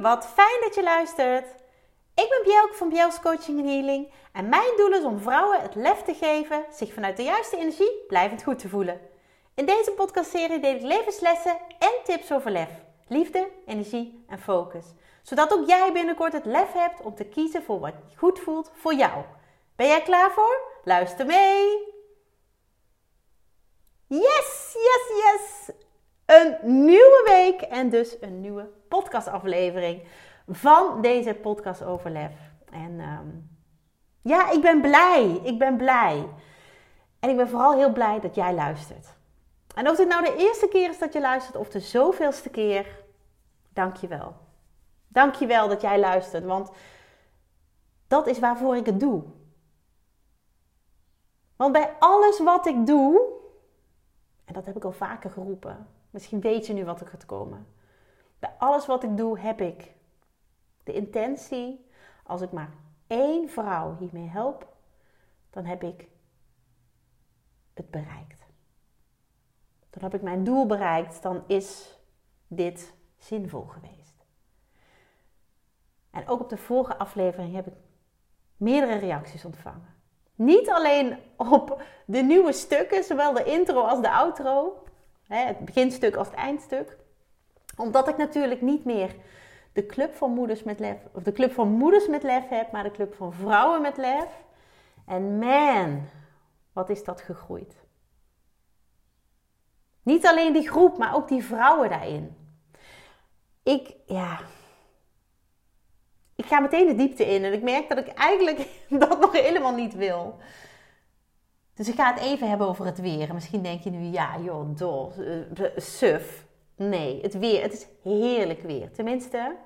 Wat fijn dat je luistert. Ik ben Bjelke van Bjels Coaching en Healing en mijn doel is om vrouwen het lef te geven zich vanuit de juiste energie blijvend goed te voelen. In deze podcastserie deel ik levenslessen en tips over lef, liefde, energie en focus. Zodat ook jij binnenkort het lef hebt om te kiezen voor wat goed voelt voor jou. Ben jij klaar voor? Luister mee! Yes, yes, yes! Een nieuwe week en dus een nieuwe podcastaflevering van deze podcast over lef. En ehm, ja, ik ben blij. Ik ben blij. En ik ben vooral heel blij dat jij luistert. En of dit nou de eerste keer is dat je luistert of de zoveelste keer, dank je wel. Dank je wel dat jij luistert, want dat is waarvoor ik het doe. Want bij alles wat ik doe, en dat heb ik al vaker geroepen, misschien weet je nu wat er gaat komen. Bij alles wat ik doe heb ik de intentie, als ik maar één vrouw hiermee help, dan heb ik het bereikt. Dan heb ik mijn doel bereikt, dan is dit zinvol geweest. En ook op de vorige aflevering heb ik meerdere reacties ontvangen. Niet alleen op de nieuwe stukken, zowel de intro als de outro, het beginstuk als het eindstuk. Omdat ik natuurlijk niet meer de club van moeders met lef, of de club van moeders met lef heb, maar de club van vrouwen met lef. En man, wat is dat gegroeid. Niet alleen die groep, maar ook die vrouwen daarin. Ik, ja. Ik ga meteen de diepte in en ik merk dat ik eigenlijk dat nog helemaal niet wil. Dus ik ga het even hebben over het weer. misschien denk je nu, ja joh, dol, suf. Nee, het weer, het is heerlijk weer. Tenminste,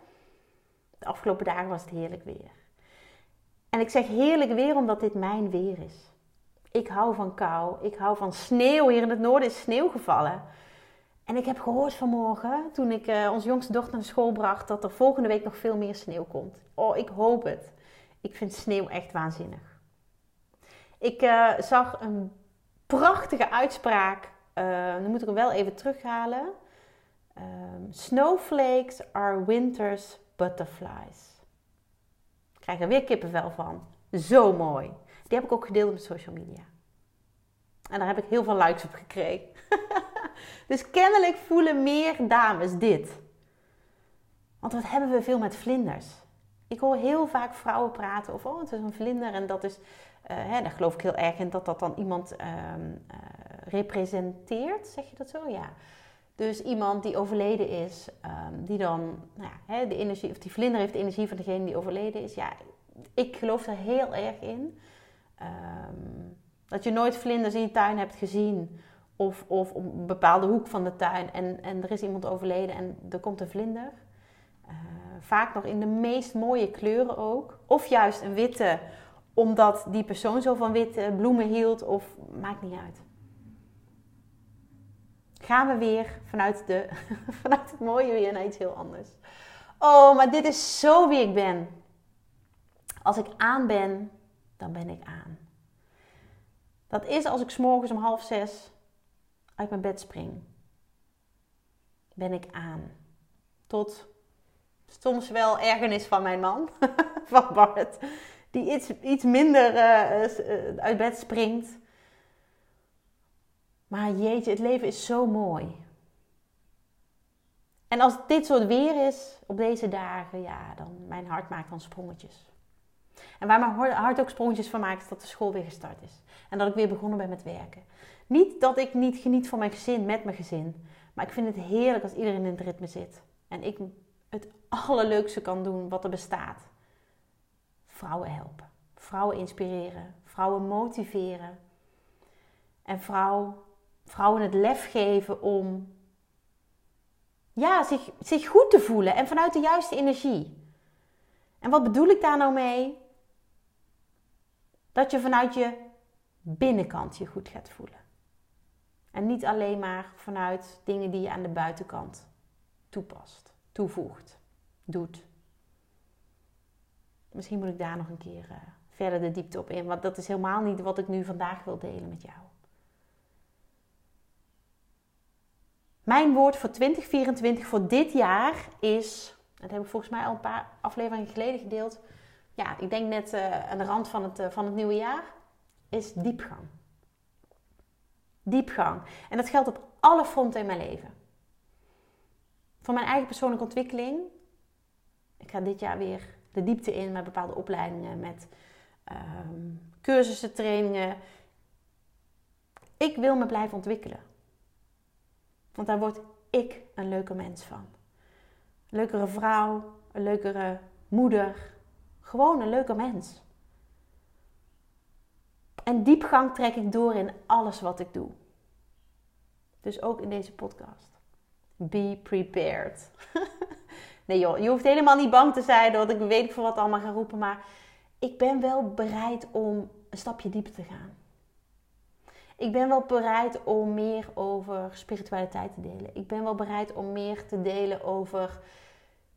de afgelopen dagen was het heerlijk weer. En ik zeg heerlijk weer omdat dit mijn weer is. Ik hou van kou, ik hou van sneeuw. Hier in het noorden is sneeuw gevallen. En ik heb gehoord vanmorgen, toen ik uh, onze jongste dochter naar school bracht, dat er volgende week nog veel meer sneeuw komt. Oh, ik hoop het. Ik vind sneeuw echt waanzinnig. Ik uh, zag een prachtige uitspraak. Uh, dan moet ik hem wel even terughalen. Um, Snowflakes are winter's butterflies. Ik krijg er weer kippenvel van. Zo mooi. Die heb ik ook gedeeld op social media. En daar heb ik heel veel likes op gekregen. dus kennelijk voelen meer dames dit. Want wat hebben we veel met vlinders? Ik hoor heel vaak vrouwen praten over, oh, het is een vlinder en dat is, uh, hè, daar geloof ik heel erg in dat dat dan iemand uh, uh, representeert, zeg je dat zo? Ja. Dus iemand die overleden is, um, die dan nou ja, hè, de energie, of die vlinder heeft de energie van degene die overleden is. Ja, ik geloof er heel erg in. Um, dat je nooit vlinders in je tuin hebt gezien. Of, of op een bepaalde hoek van de tuin en, en er is iemand overleden en er komt een vlinder. Vaak nog in de meest mooie kleuren ook. Of juist een witte, omdat die persoon zo van witte bloemen hield. Of maakt niet uit gaan we weer vanuit, de, vanuit het mooie weer naar iets heel anders. Oh, maar dit is zo wie ik ben. Als ik aan ben, dan ben ik aan. Dat is als ik s'morgens om half zes uit mijn bed spring. Ben ik aan. Tot soms wel ergernis van mijn man, van Bart. Die iets, iets minder uh, uit bed springt. Maar jeetje, het leven is zo mooi. En als dit soort weer is op deze dagen, ja, dan mijn hart maakt dan sprongetjes. En waar mijn hart ook sprongetjes van maakt, is dat de school weer gestart is. En dat ik weer begonnen ben met werken. Niet dat ik niet geniet van mijn gezin, met mijn gezin. Maar ik vind het heerlijk als iedereen in het ritme zit. En ik het allerleukste kan doen wat er bestaat. Vrouwen helpen. Vrouwen inspireren. Vrouwen motiveren. En vrouw vrouwen het lef geven om ja, zich, zich goed te voelen en vanuit de juiste energie. En wat bedoel ik daar nou mee? Dat je vanuit je binnenkant je goed gaat voelen. En niet alleen maar vanuit dingen die je aan de buitenkant toepast, toevoegt, doet. Misschien moet ik daar nog een keer uh, verder de diepte op in, want dat is helemaal niet wat ik nu vandaag wil delen met jou. Mijn woord voor 2024, voor dit jaar, is Dat heb ik volgens mij al een paar afleveringen geleden gedeeld. Ja, ik denk net uh, aan de rand van het, uh, van het nieuwe jaar. Is diepgang. Diepgang. En dat geldt op alle fronten in mijn leven. Voor mijn eigen persoonlijke ontwikkeling. Ik ga dit jaar weer de diepte in met bepaalde opleidingen, met um, cursussen, trainingen. Ik wil me blijven ontwikkelen. Want daar word ik een leuke mens van. Een leukere vrouw, een leukere moeder. Gewoon een leuke mens. En diepgang trek ik door in alles wat ik doe. Dus ook in deze podcast. Be prepared. nee joh, je hoeft helemaal niet bang te zijn dat ik weet voor wat allemaal ga roepen. Maar ik ben wel bereid om een stapje dieper te gaan. Ik ben wel bereid om meer over spiritualiteit te delen. Ik ben wel bereid om meer te delen over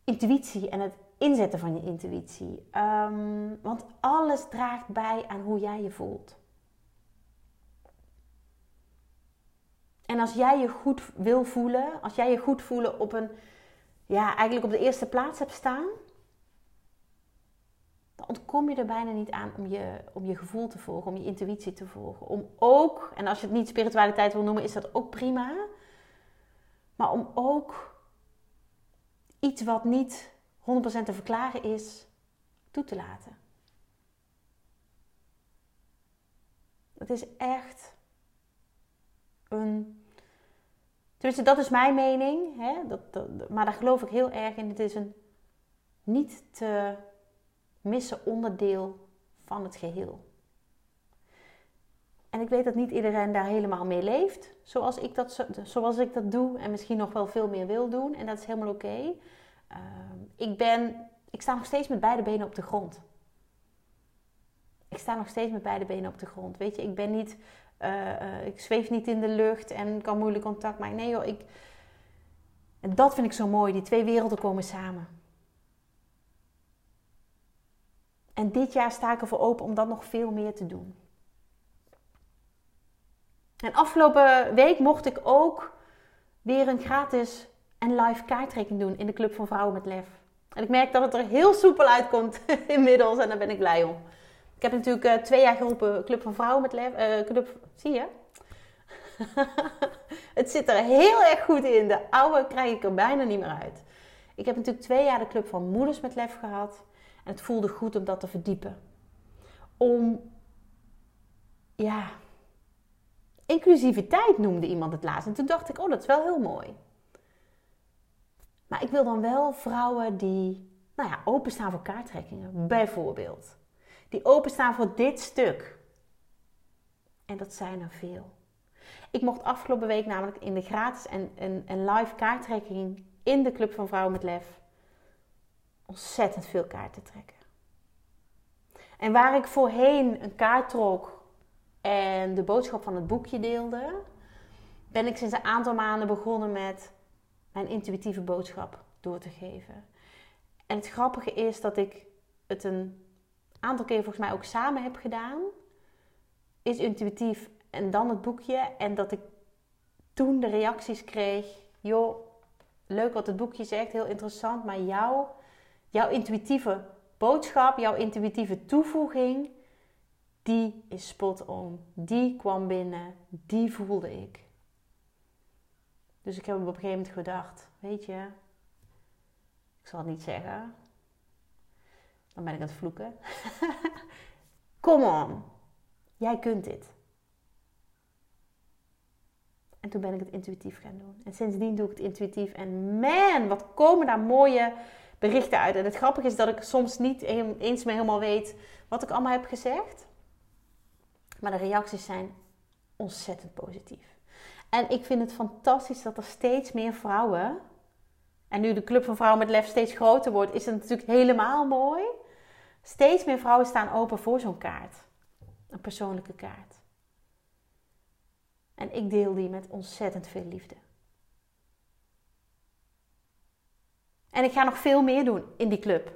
intuïtie en het inzetten van je intuïtie. Ehm, want alles draagt bij aan hoe jij je voelt. En als jij je goed wil voelen, als jij je goed voelen op een, ja, eigenlijk op de eerste plaats hebt staan, dan ontkom je er bijna niet aan om je, om je gevoel te volgen, om je intuïtie te volgen. Om ook, en als je het niet spiritualiteit wil noemen, is dat ook prima. Maar om ook iets wat niet 100% te verklaren is, toe te laten. Het is echt een. Dat is mijn mening. Hè? Dat, maar daar geloof ik heel erg in. Het is een niet te missen onderdeel van het geheel. En ik weet dat niet iedereen daar helemaal mee leeft, zoals ik dat, zoals ik dat doe en misschien nog wel veel meer wil doen. En dat is helemaal oké. Ehm, ik, ben, ik sta nog steeds met beide benen op de grond. Ik sta nog steeds met beide benen op de grond. Weet je, ik ben niet, uh, uh, ik zweef niet in de lucht en kan moeilijk contact maken. Nee joh, ik, en dat vind ik zo mooi. Die twee werelden komen samen. En dit jaar sta ik ervoor open om dat nog veel meer te doen. En afgelopen week mocht ik ook weer een gratis en live kaarttrekking doen in de Club van Vrouwen met Lef. En ik merk dat het er heel soepel uitkomt inmiddels en daar ben ik blij om. Ik heb natuurlijk uh, twee jaar geroepen Club van Vrouwen met Lef. Club, zie je? het zit er heel erg goed in. De oude krijg ik er bijna niet meer uit. Ik heb natuurlijk twee jaar de Club van Moeders met Lef gehad. En het voelde goed om dat te verdiepen. Om, ja, inclusiviteit noemde iemand het laatst. En toen dacht ik, oh, dat is wel heel mooi. Maar ik wil dan wel vrouwen die, nou ja, openstaan voor kaarttrekkingen, bijvoorbeeld. Die openstaan voor dit stuk. En dat zijn er veel. Ik mocht afgelopen week namelijk in de gratis en, en, en live kaarttrekking in de Club van Vrouwen met Lef ontzettend veel kaarten trekken. En waar ik voorheen een kaart trok en de boodschap van het boekje deelde, ben ik sinds een aantal maanden begonnen met mijn intuïtieve boodschap door te geven. En het grappige is dat ik het een aantal keer volgens mij ook samen heb gedaan. Is intuïtief en dan het boekje. En dat ik toen de reacties kreeg: joh, leuk wat het boekje zegt, heel interessant, maar jouw Jouw intuïtieve boodschap, jouw intuïtieve toevoeging, die is spot on. Die kwam binnen, die voelde ik. Dus ik heb op een gegeven moment gedacht, weet je, ik zal het niet zeggen. Dan ben ik aan het vloeken. Come on, jij kunt dit. En toen ben ik het intuïtief gaan doen. En sindsdien doe ik het intuïtief. En man, wat komen daar mooie berichten uit. En het grappige is dat ik soms niet eens meer helemaal weet wat ik allemaal heb gezegd. Maar de reacties zijn ontzettend positief. En ik vind het fantastisch dat er steeds meer vrouwen. En nu de Club van Vrouwen met Lef steeds groter wordt, is het natuurlijk helemaal mooi. Steeds meer vrouwen staan open voor zo'n kaart. Een persoonlijke kaart. En ik deel die met ontzettend veel liefde. En ik ga nog veel meer doen in die club.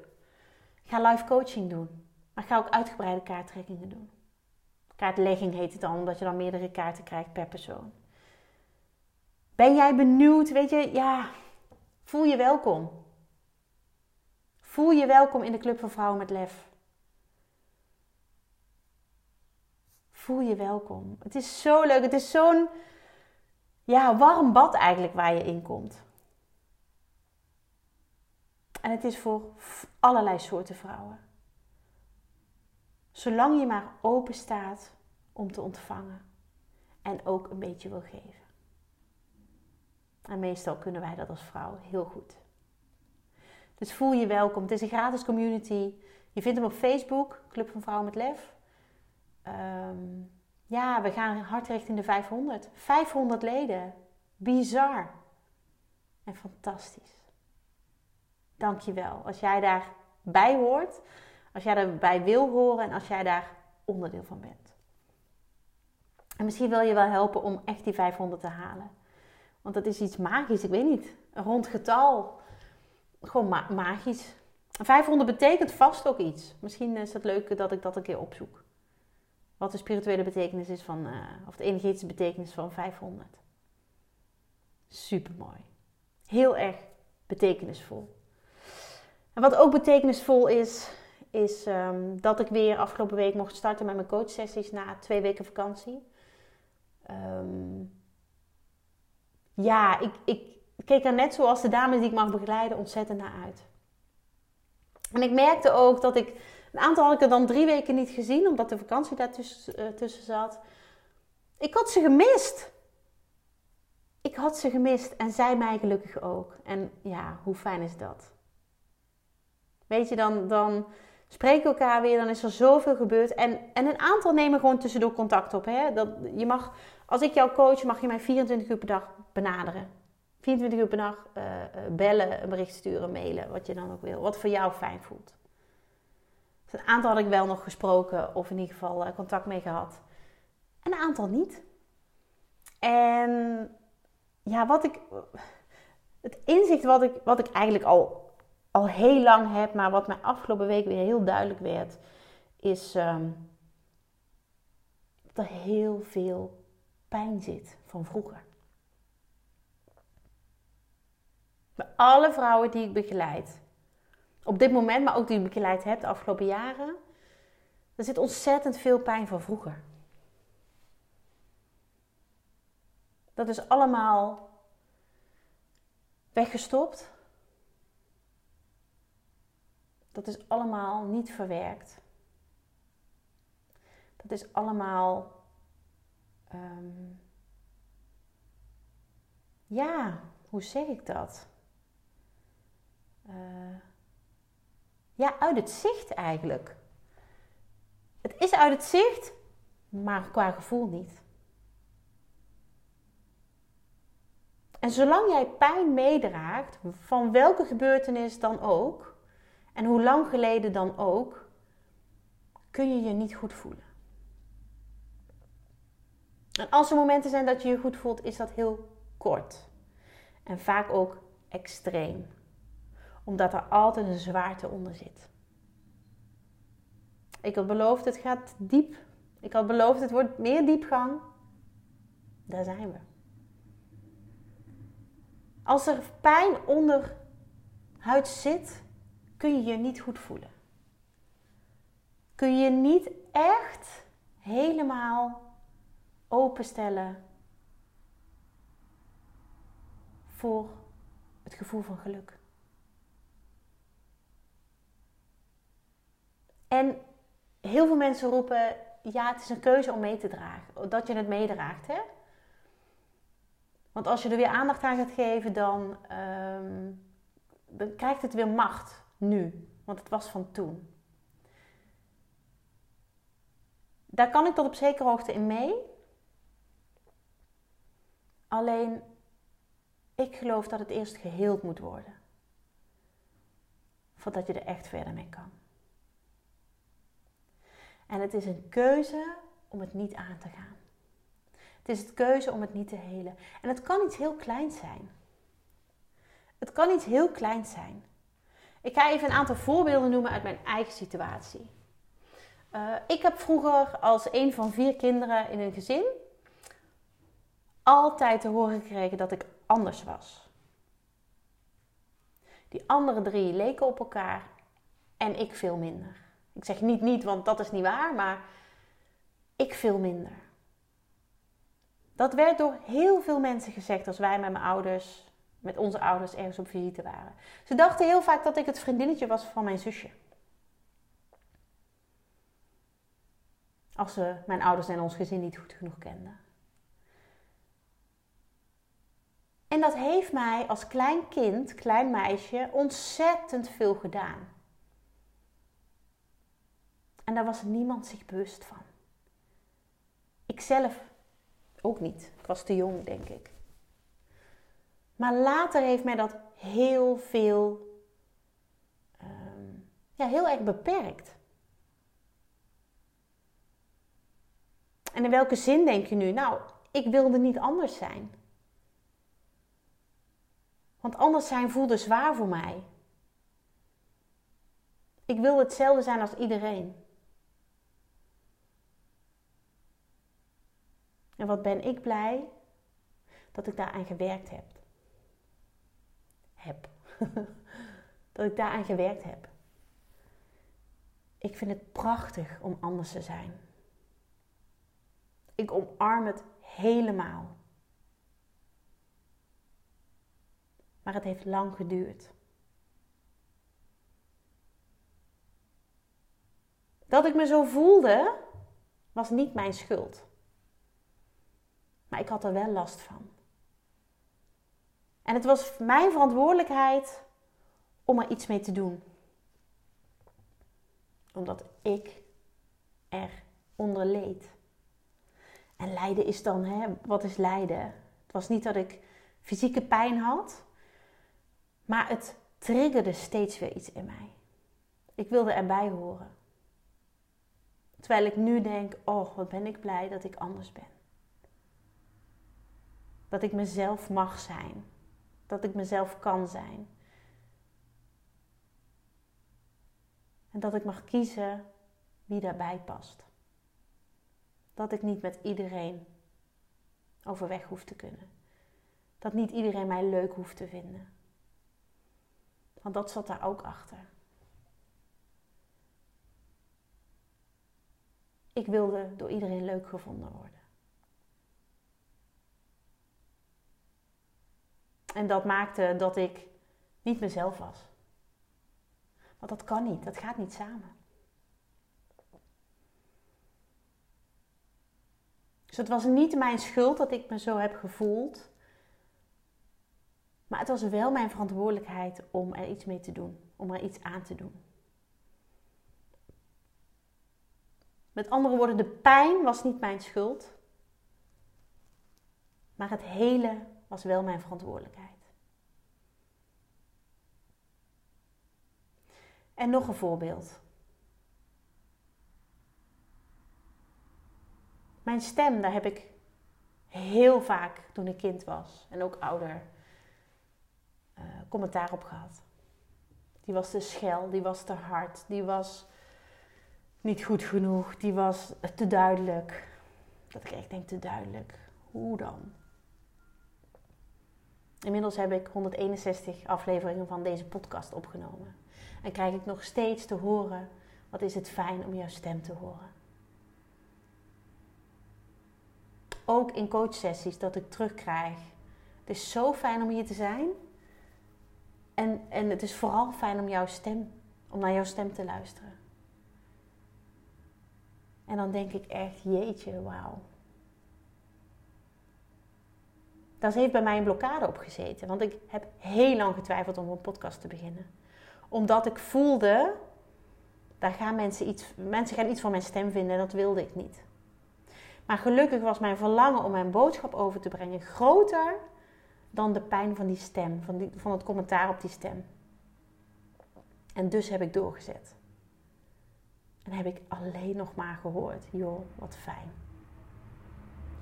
Ik ga live coaching doen. Maar ik ga ook uitgebreide kaarttrekkingen doen. Kaartlegging heet het dan, omdat je dan meerdere kaarten krijgt per persoon. Ben jij benieuwd? Weet je, ja, voel je welkom. Voel je welkom in de Club van Vrouwen met Lef. Voel je welkom. Het is zo leuk. Het is zo'n ja, warm bad eigenlijk waar je in komt. En het is voor allerlei soorten vrouwen. Zolang je maar open staat om te ontvangen en ook een beetje wil geven. En meestal kunnen wij dat als vrouw heel goed. Dus voel je welkom. Het is een gratis community. Je vindt hem op Facebook, Club van Vrouwen met Lef. Ehm, ja, we gaan hard richting de 500. 500 leden. Bizar. En fantastisch. Dank je wel. Als jij daarbij hoort, als jij daarbij wil horen en als jij daar onderdeel van bent. En misschien wil je wel helpen om echt die 500 te halen. Want dat is iets magisch, ik weet niet. Een rond getal. Gewoon magisch. 500 betekent vast ook iets. Misschien is het leuk dat ik dat een keer opzoek. Wat de spirituele betekenis is van, uh, of de energetische betekenis van 500. Super mooi. Heel erg betekenisvol. En wat ook betekenisvol is, is um, dat ik weer afgelopen week mocht starten met mijn coachsessies na twee weken vakantie. Um, ja, ik, ik keek er net zoals de dames die ik mag begeleiden ontzettend naar uit. En ik merkte ook dat ik, een aantal had ik er dan drie weken niet gezien, omdat de vakantie daar tussen, uh, tussen zat. Ik had ze gemist. Ik had ze gemist en zij mij gelukkig ook. En ja, hoe fijn is dat? Weet je, dan, dan spreken elkaar weer, dan is er zoveel gebeurd. En, en een aantal nemen gewoon tussendoor contact op. Hè? Dat, je mag, als ik jou coach, mag je mij 24 uur per dag benaderen. 24 uur per dag uh, bellen, een bericht sturen, mailen, wat je dan ook wil. Wat voor jou fijn voelt. Dus een aantal had ik wel nog gesproken of in ieder geval uh, contact mee gehad. En een aantal niet. En ja, wat ik. Het inzicht wat ik, wat ik eigenlijk al, al heel lang heb, maar wat mij afgelopen week weer heel duidelijk werd, is um, dat er heel veel pijn zit van vroeger. Bij alle vrouwen die ik begeleid. Op dit moment, maar ook die ik begeleid heb de afgelopen jaren. Er zit ontzettend veel pijn van vroeger. Dat is allemaal weggestopt. Dat is allemaal niet verwerkt. Dat is allemaal. Um, ja, hoe zeg ik dat? uh, ja, uit het zicht eigenlijk. Het is uit het zicht, maar qua gevoel niet. En zolang jij pijn meedraagt, van welke gebeurtenis dan ook, en hoe lang geleden dan ook, kun je je niet goed voelen. En als er momenten zijn dat je je goed voelt, is dat heel kort. En vaak ook extreem omdat er altijd een zwaarte onder zit. Ik had beloofd, het gaat diep. Ik had beloofd, het wordt meer diepgang. Daar zijn we. Als er pijn onder huid zit, kun je je niet goed voelen. Kun je niet echt helemaal openstellen voor het gevoel van geluk. En heel veel mensen roepen, ja, het is een keuze om mee te dragen. Dat je het meedraagt, hè? Want als je er weer aandacht aan gaat geven, dan, ehm, dan krijgt het weer macht nu. Want het was van toen. Daar kan ik tot op zekere hoogte in mee. Alleen, ik geloof dat het eerst geheeld moet worden. Voordat je er echt verder mee kan. En het is een keuze om het niet aan te gaan. Het is een keuze om het niet te helen. En het kan iets heel kleins zijn. Het kan iets heel kleins zijn. Ik ga even een aantal voorbeelden noemen uit mijn eigen situatie. Uh, ik heb vroeger als een van vier kinderen in een gezin altijd te horen gekregen dat ik anders was. Die andere drie leken op elkaar En ik veel minder. Ik zeg niet niet, want dat is niet waar, maar ik veel minder. Dat werd door heel veel mensen gezegd als wij met mijn ouders, met onze ouders ergens op visite waren. Ze dachten heel vaak dat ik het vriendinnetje was van mijn zusje. Als ze mijn ouders en ons gezin niet goed genoeg kenden. En dat heeft mij als klein kind, klein meisje, ontzettend veel gedaan. En daar was niemand zich bewust van. Ik zelf ook niet. Ik was te jong, denk ik. Maar later heeft mij dat heel veel, ehm, ja, heel erg beperkt. En in welke zin denk je nu? Nou, ik wilde niet anders zijn. Want anders zijn voelde zwaar voor mij. Ik wil hetzelfde zijn als iedereen. En wat ben ik blij dat ik daaraan gewerkt heb. Heb. dat ik daaraan gewerkt heb. Ik vind het prachtig om anders te zijn. Ik omarm het helemaal. Maar het heeft lang geduurd. Dat ik me zo voelde, was niet mijn schuld. Maar ik had er wel last van. En het was mijn verantwoordelijkheid om er iets mee te doen. Omdat ik er onder leed. En lijden is dan, hè, wat is lijden? Het was niet dat ik fysieke pijn had, maar het triggerde steeds weer iets in mij. Ik wilde erbij horen. Terwijl ik nu denk, oh, wat ben ik blij dat ik anders ben. Dat ik mezelf mag zijn. Dat ik mezelf kan zijn. En dat ik mag kiezen wie daarbij past. Dat ik niet met iedereen overweg hoef te kunnen. Dat niet iedereen mij leuk hoeft te vinden. Want dat zat daar ook achter. Ik wilde door iedereen leuk gevonden worden. En dat maakte dat ik niet mezelf was. Want dat kan niet, dat gaat niet samen. Dus het was niet mijn schuld dat ik me zo heb gevoeld. Maar het was wel mijn verantwoordelijkheid om er iets mee te doen, om er iets aan te doen. Met andere woorden, de pijn was niet mijn schuld, maar het hele was wel mijn verantwoordelijkheid. En nog een voorbeeld. Mijn stem, daar heb ik heel vaak toen ik kind was en ook ouder uh, commentaar op gehad. Die was te schel, die was te hard, die was niet goed genoeg, die was te duidelijk. Dat ik echt denk, te duidelijk. Hoe dan? Inmiddels heb ik 161 afleveringen van deze podcast opgenomen. En krijg ik nog steeds te horen, wat is het fijn om jouw stem te horen. Ook in coachsessies dat ik terugkrijg. Het is zo fijn om hier te zijn. En, en het is vooral fijn om jouw stem, om naar jouw stem te luisteren. En dan denk ik echt, jeetje, wauw. Daar heeft bij mij een blokkade op gezeten. Want ik heb heel lang getwijfeld om een podcast te beginnen. Omdat ik voelde, daar gaan mensen, iets, mensen gaan iets van mijn stem vinden en dat wilde ik niet. Maar gelukkig was mijn verlangen om mijn boodschap over te brengen groter dan de pijn van die stem, van, die, van het commentaar op die stem. En dus heb ik doorgezet. En heb ik alleen nog maar gehoord, joh, wat fijn.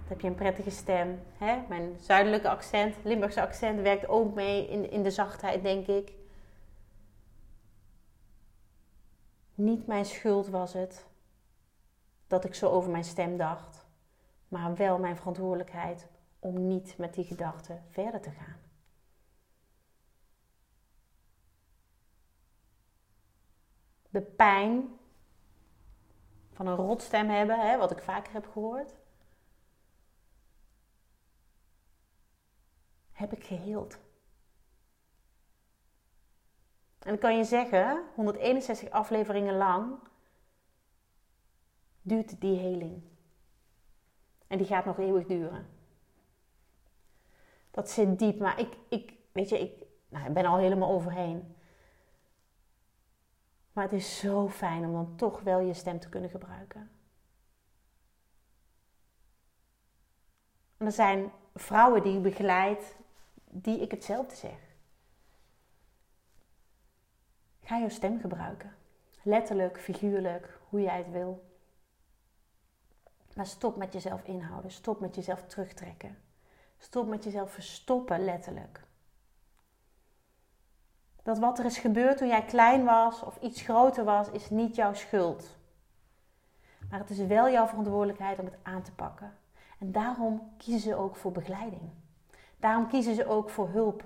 Heb je een prettige stem. Hè? Mijn zuidelijke accent, Limburgse accent werkt ook mee in, in de zachtheid, denk ik. Niet mijn schuld was het dat ik zo over mijn stem dacht, maar wel mijn verantwoordelijkheid om niet met die gedachten verder te gaan. de pijn van een rotstem hebben, hè, wat ik vaker heb gehoord, heb ik geheeld. En dan kan je zeggen, 161 afleveringen lang duurt die heling. En die gaat nog eeuwig duren. Dat zit diep, maar ik, ik weet je, ik, nou, ik ben al helemaal overheen. Maar het is zo fijn om dan toch wel je stem te kunnen gebruiken. En er zijn vrouwen die ik begeleid, die ik hetzelfde zeg. Ga je stem gebruiken. Letterlijk, figuurlijk, hoe jij het wil. Maar stop met jezelf inhouden. Stop met jezelf terugtrekken. Stop met jezelf verstoppen, letterlijk. Dat wat er is gebeurd toen jij klein was of iets groter was, is niet jouw schuld. Maar het is wel jouw verantwoordelijkheid om het aan te pakken. En daarom kiezen ze ook voor begeleiding. Daarom kiezen ze ook voor hulp.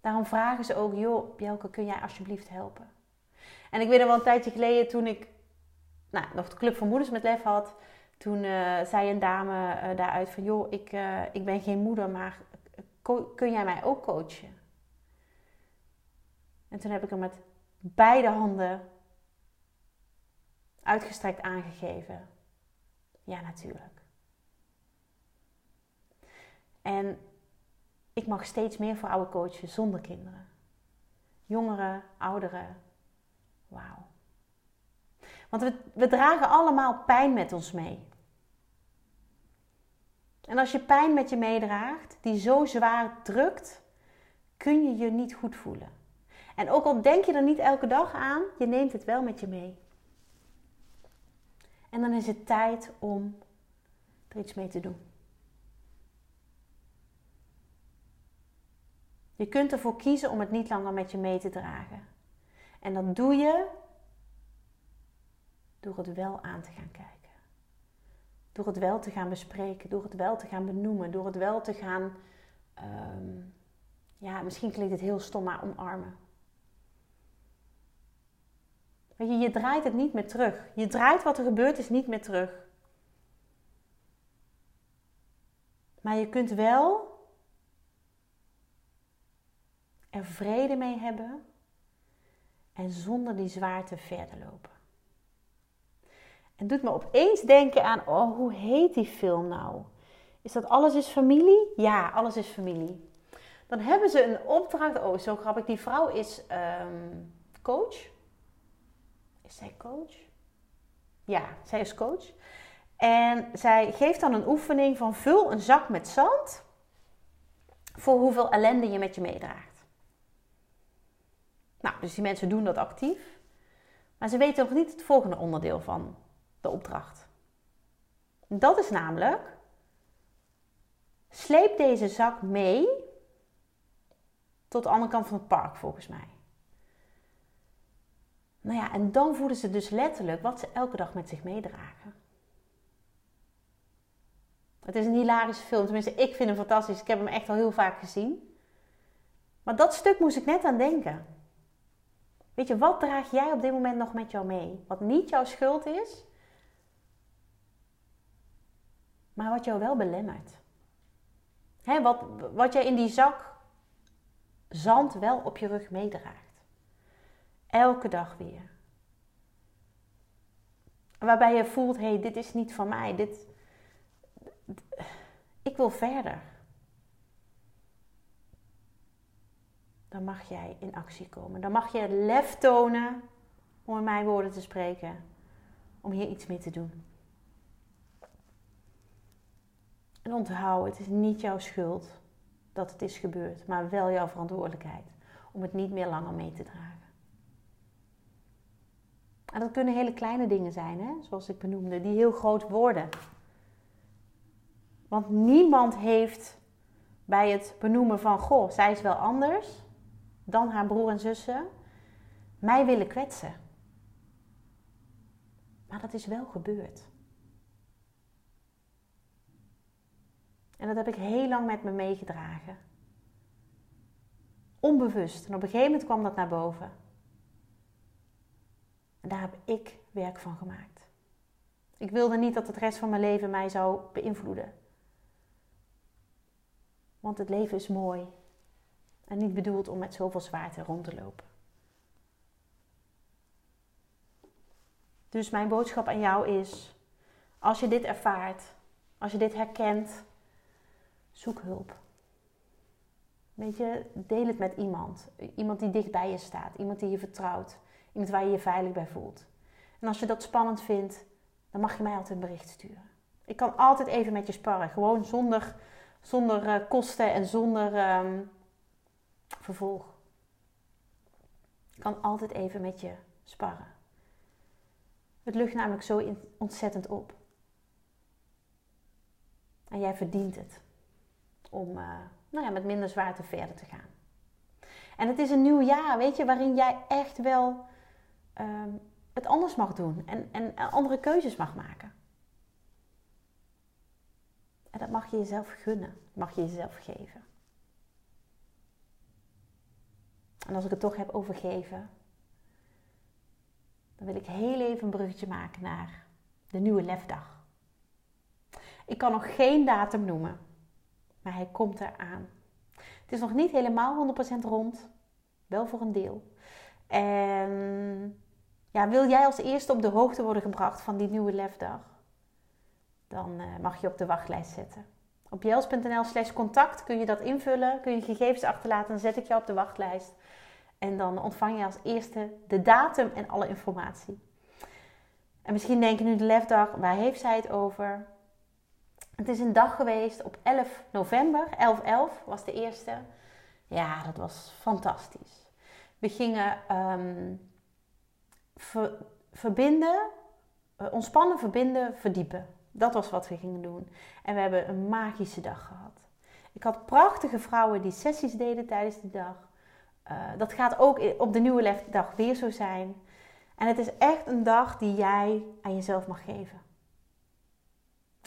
Daarom vragen ze ook, joh, Bjelke, kun jij alsjeblieft helpen? En ik weet nog wel een tijdje geleden toen ik nou, nog de Club van Moeders met Lef had. Toen uh, zei een dame uh, daaruit van, joh, ik, uh, ik ben geen moeder, maar kun jij mij ook coachen? En toen heb ik hem met beide handen uitgestrekt aangegeven. Ja, natuurlijk. En ik mag steeds meer vrouwen coachen zonder kinderen. Jongeren, ouderen. Wauw. Want we, we dragen allemaal pijn met ons mee. En als je pijn met je meedraagt, die zo zwaar drukt, kun je je niet goed voelen. En ook al denk je er niet elke dag aan, je neemt het wel met je mee. En dan is het tijd om er iets mee te doen. Je kunt ervoor kiezen om het niet langer met je mee te dragen. En dat doe je door het wel aan te gaan kijken. Door het wel te gaan bespreken, door het wel te gaan benoemen, door het wel te gaan, ehm, ja, misschien klinkt het heel stom, maar omarmen. Weet je, je draait het niet meer terug. Je draait wat er gebeurd is niet meer terug. Maar je kunt wel vrede mee hebben en zonder die zwaarte verder lopen. En doet me opeens denken aan, oh, hoe heet die film nou? Is dat Alles is Familie? Ja, Alles is Familie. Dan hebben ze een opdracht, oh, zo grappig. Die vrouw is um, coach. Is zij coach? Ja, zij is coach. En zij geeft dan een oefening van vul een zak met zand voor hoeveel ellende je met je meedraagt. Nou, dus die mensen doen dat actief. Maar ze weten nog niet het volgende onderdeel van de opdracht. Dat is namelijk, sleep deze zak mee tot de andere kant van het park volgens mij. Nou ja, en dan voelen ze dus letterlijk wat ze elke dag met zich meedragen. Het is een hilarische film. Tenminste, ik vind hem fantastisch. Ik heb hem echt al heel vaak gezien. Maar dat stuk moest ik net aan denken. Weet je, wat draag jij op dit moment nog met jou mee? Wat niet jouw schuld is, maar wat jou wel belemmert. Hè, wat, wat jij in die zak zand wel op je rug meedraagt. Elke dag weer. Waarbij je voelt, hé, hey, dit is niet van mij. Dit, ik wil verder. Dan mag jij in actie komen. Dan mag je lef tonen, om in mijn woorden te spreken, om hier iets mee te doen. En onthoud, het is niet jouw schuld dat het is gebeurd, maar wel jouw verantwoordelijkheid om het niet meer langer mee te dragen. En dat kunnen hele kleine dingen zijn, hè? zoals ik benoemde, die heel groot worden. Want niemand heeft bij het benoemen van, goh, zij is wel anders dan haar broer en zussen, mij willen kwetsen. Maar dat is wel gebeurd. En dat heb ik heel lang met me meegedragen. Onbewust. En op een gegeven moment kwam dat naar boven. En daar heb ik werk van gemaakt. Ik wilde niet dat het rest van mijn leven mij zou beïnvloeden. Want het leven is mooi en niet bedoeld om met zoveel zwaarte rond te lopen. Dus mijn boodschap aan jou is: als je dit ervaart, als je dit herkent, zoek hulp. Weet je, deel het met iemand. Iemand die dicht bij je staat, iemand die je vertrouwt, iemand waar je je veilig bij voelt. En als je dat spannend vindt, dan mag je mij altijd een bericht sturen. Ik kan altijd even met je sparren, gewoon zonder, zonder uh, kosten en zonder um, vervolg. Kan altijd even met je sparren. Het lucht namelijk zo ontzettend op. En jij verdient het om uh, nou ja, met minder zwaarte verder te gaan. En het is een nieuw jaar, weet je, waarin jij echt wel uh, het anders mag doen en, en andere keuzes mag maken. En dat mag je jezelf gunnen, mag je jezelf geven. En als ik het toch heb over geven, dan wil ik heel even een bruggetje maken naar de nieuwe lefdag. Ik kan nog geen datum noemen, maar hij komt eraan. Het is nog niet helemaal 100% rond, wel voor een deel. En ja, wil jij als eerste op de hoogte worden gebracht van die nieuwe lefdag? Dan eh, mag je op de wachtlijst zetten. Op jels.nl slash contact kun je dat invullen, kun je gegevens achterlaten, dan zet ik jou op de wachtlijst. En dan ontvang je als eerste de datum en alle informatie. En misschien denk je nu de lefdag, waar heeft zij het over? Het is een dag geweest op 11 november, 11-11 was de eerste. Ja, dat was fantastisch. We gingen ehm, verbinden, uh, ontspannen, verbinden, verdiepen. Dat was wat we gingen doen. En we hebben een magische dag gehad. Ik had prachtige vrouwen die sessies deden tijdens de dag. Uh, dat gaat ook op de nieuwe dag weer zo zijn. En het is echt een dag die jij aan jezelf mag geven.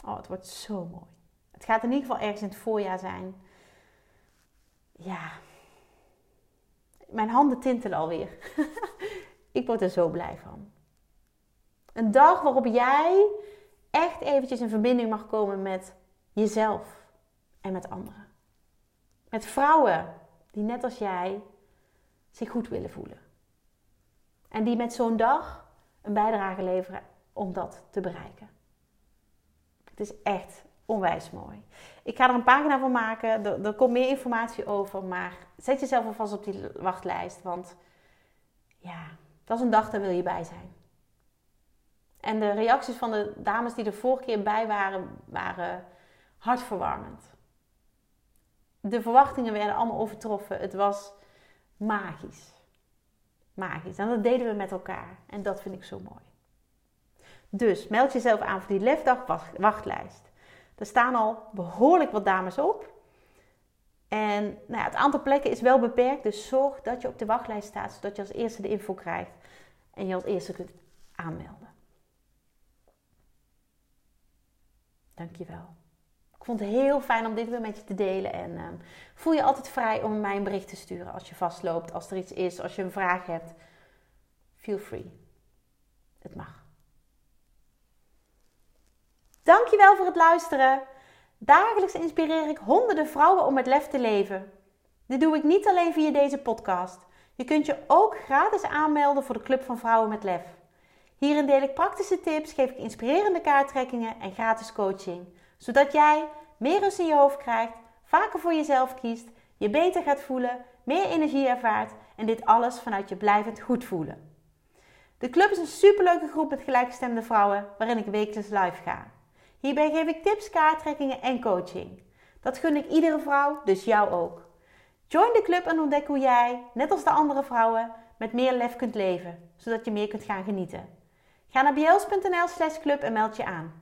Oh, het wordt zo mooi. Het gaat in ieder geval ergens in het voorjaar zijn. Ja. Mijn handen tintelen alweer. Ik word er zo blij van. Een dag waarop jij echt eventjes in verbinding mag komen met jezelf en met anderen. Met vrouwen die net als jij zich goed willen voelen. En die met zo'n dag een bijdrage leveren om dat te bereiken. Het is echt onwijs mooi. Ik ga er een pagina van maken. Er, komt meer informatie over. Maar zet jezelf alvast op die wachtlijst. Want ja, dat is een dag, daar wil je bij zijn. En de reacties van de dames die er vorige keer bij waren, waren hartverwarmend. De verwachtingen werden allemaal overtroffen. Het was magisch. Magisch. En dat deden we met elkaar. En dat vind ik zo mooi. Dus meld jezelf aan voor die Lefdag wachtlijst. Er staan al behoorlijk wat dames op. En nou ja, het aantal plekken is wel beperkt, dus zorg dat je op de wachtlijst staat, zodat je als eerste de info krijgt en je als eerste kunt aanmelden. Dankjewel. Ik vond het heel fijn om dit weer met je te delen. En um, voel je altijd vrij om mij een bericht te sturen als je vastloopt, als er iets is, als je een vraag hebt. Feel free. Het mag. Dankjewel voor het luisteren. Dagelijks inspireer ik honderden vrouwen om met lef te leven. Dit doe ik niet alleen via deze podcast. Je kunt je ook gratis aanmelden voor de Club van Vrouwen met Lef. Hierin deel ik praktische tips, geef ik inspirerende kaarttrekkingen en gratis coaching. Zodat jij meer rust in je hoofd krijgt, vaker voor jezelf kiest, je beter gaat voelen, meer energie ervaart en dit alles vanuit je blijvend goed voelen. De club is een superleuke groep met gelijkgestemde vrouwen waarin ik wekelijks live ga. Hierbij geef ik tips, kaarttrekkingen en coaching. Dat gun ik iedere vrouw, dus jou ook. Join de club en ontdek hoe jij, net als de andere vrouwen, met meer lef kunt leven, zodat je meer kunt gaan genieten. Ga naar bjels.nl slash club en meld je aan.